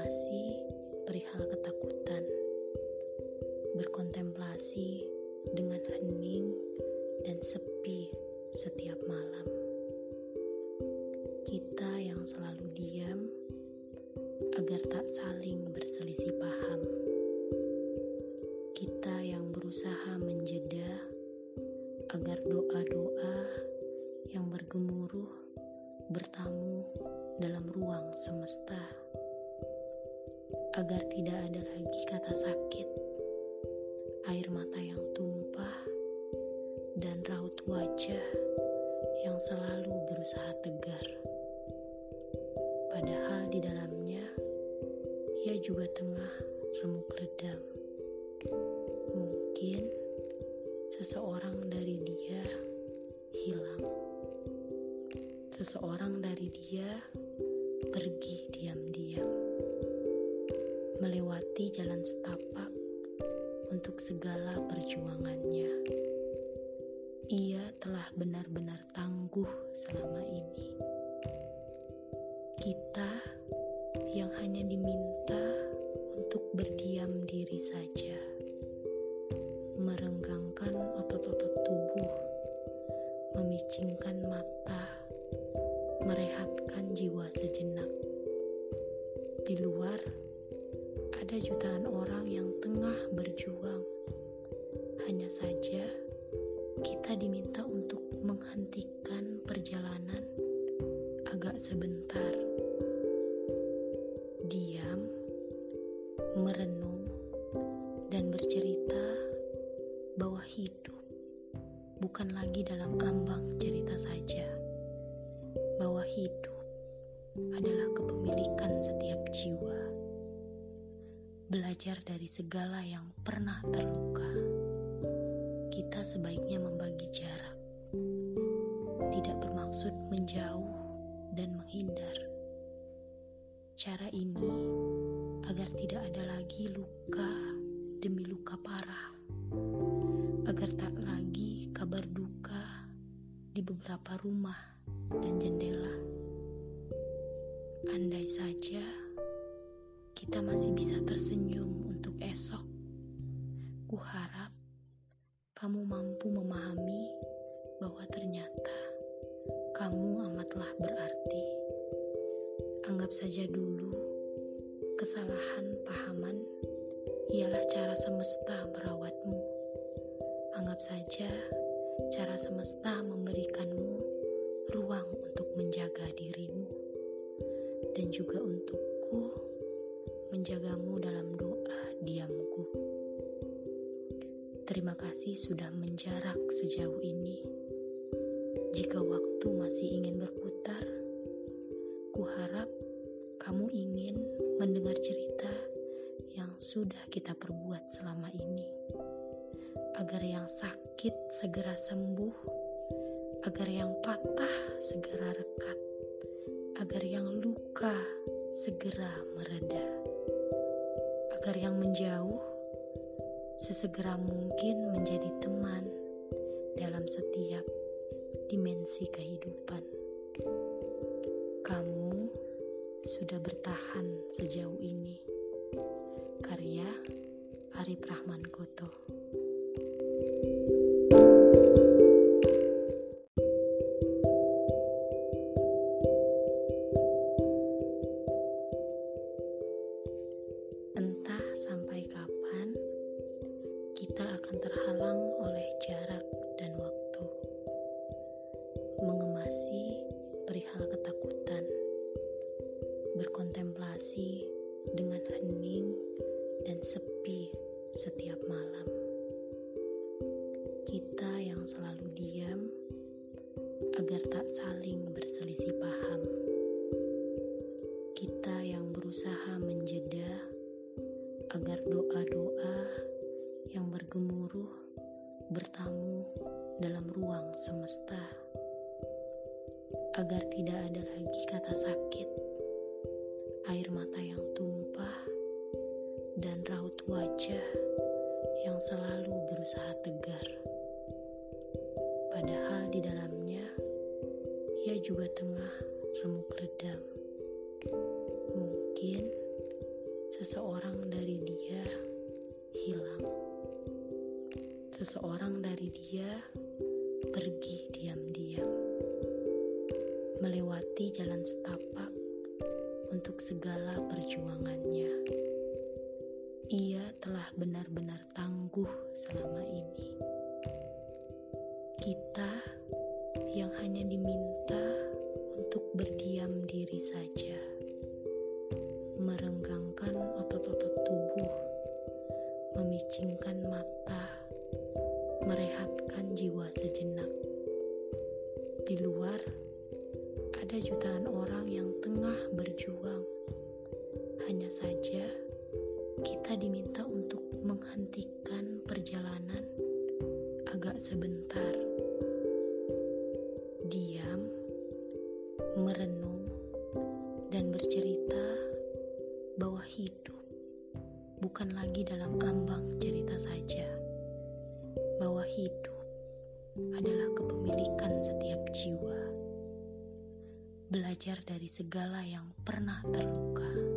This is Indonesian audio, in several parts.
mengemasi perihal ketakutan, berkontemplasi dengan hening dan sepi setiap malam. Kita yang selalu diam agar tak saling berselisih paham. Kita yang berusaha menjeda agar doa-doa yang bergemuruh bertamu dalam ruang semesta agar tidak ada lagi kata sakit, air mata yang tumpah, dan raut wajah yang selalu berusaha tegar. Padahal di dalamnya ia juga tengah remuk redam. Mungkin seseorang dari dia hilang. Seseorang dari dia pergi diam-diam melewati jalan setapak untuk segala perjuangannya. Ia telah benar-benar tangguh selama ini. Kita yang hanya diminta untuk berdiam diri saja, berjuang. Hanya saja, kita diminta untuk menghentikan perjalanan agak sebentar, diam, merenung, dan bercerita bahwa hidup bukan lagi dalam ambang cerita saja, bahwa hidup adalah kepemilikan setiap jiwa belajar dari segala yang pernah terluka. Kita sebaiknya membagi jarak, tidak bermaksud menjauh dan menghindar. Cara ini agar tidak ada lagi luka demi luka parah, agar tak lagi kabar duka di beberapa rumah dan jendela. Andai saja kita masih bisa tersenyum untuk esok. Kuharap kamu mampu memahami bahwa ternyata kamu amatlah berarti. Anggap saja dulu kesalahan pahaman ialah cara semesta merawatmu. Anggap saja cara semesta memberikanmu ruang untuk menjaga dirimu dan juga untukku menjagamu dalam doa diamku. Terima kasih sudah menjarak sejauh ini. Jika waktu masih ingin berputar, kuharap kamu ingin mendengar cerita yang sudah kita perbuat selama ini, agar yang sakit segera sembuh, agar yang patah segera rekat, agar yang luka segera mereda agar yang menjauh sesegera mungkin menjadi teman dalam setiap dimensi kehidupan. Kamu sudah bertahan sejauh ini. Karya Arif Rahman Koto. kita Mengemasi perihal ketakutan, berkontemplasi dengan hening dan sepi setiap malam. Kita yang selalu diam agar tak saling tidak ada lagi kata sakit, air mata yang tumpah, dan raut wajah yang selalu berusaha tegar. Padahal di dalamnya ia juga tengah remuk redam. Mungkin seseorang dari dia hilang. Seseorang dari dia pergi diam-diam, melewati jalan setapak untuk segala perjuangannya. Ia telah benar-benar tangguh selama ini. Kita yang hanya diminta untuk berdiam diri saja, Hanya saja, kita diminta untuk menghentikan perjalanan agak sebentar. Diam, merenung, dan bercerita bahwa hidup bukan lagi dalam ambang cerita saja, bahwa hidup adalah kepemilikan setiap jiwa. Belajar dari segala yang pernah terluka,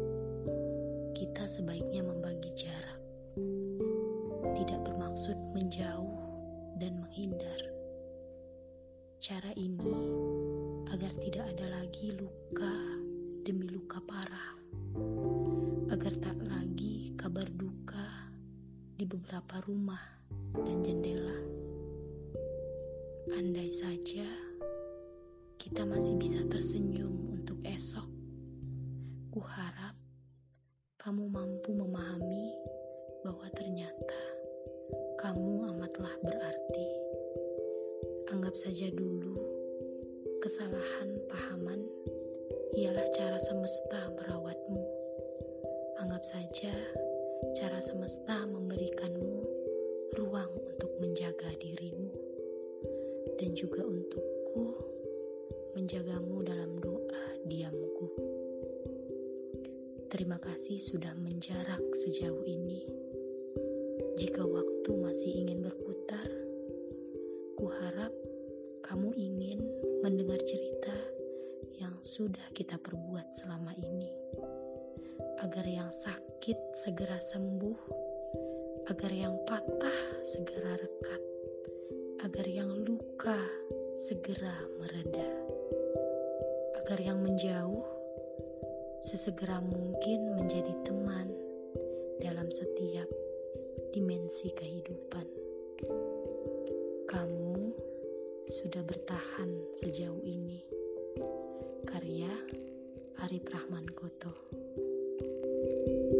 kita sebaiknya membagi jarak, tidak bermaksud menjauh dan menghindar. Cara ini agar tidak ada lagi luka demi luka parah, agar tak lagi kabar duka di beberapa rumah dan jendela. Andai saja kita masih bisa tersenyum untuk esok, ku harap kamu mampu memahami bahwa ternyata kamu amatlah berarti. Anggap saja dulu kesalahan pahaman ialah cara semesta merawatmu. Anggap saja cara semesta memberikanmu ruang untuk menjaga dirimu dan juga untukku menjagamu dalam doa diamku. Terima kasih sudah menjarak sejauh ini. Jika waktu masih ingin berputar, ku harap kamu ingin mendengar cerita yang sudah kita perbuat selama ini, agar yang sakit segera sembuh, agar yang patah segera rekat, agar yang luka segera mereda, agar yang menjauh sesegera mungkin menjadi teman dalam setiap dimensi kehidupan. Kamu sudah bertahan sejauh ini. Karya Arif Rahman Koto. thank you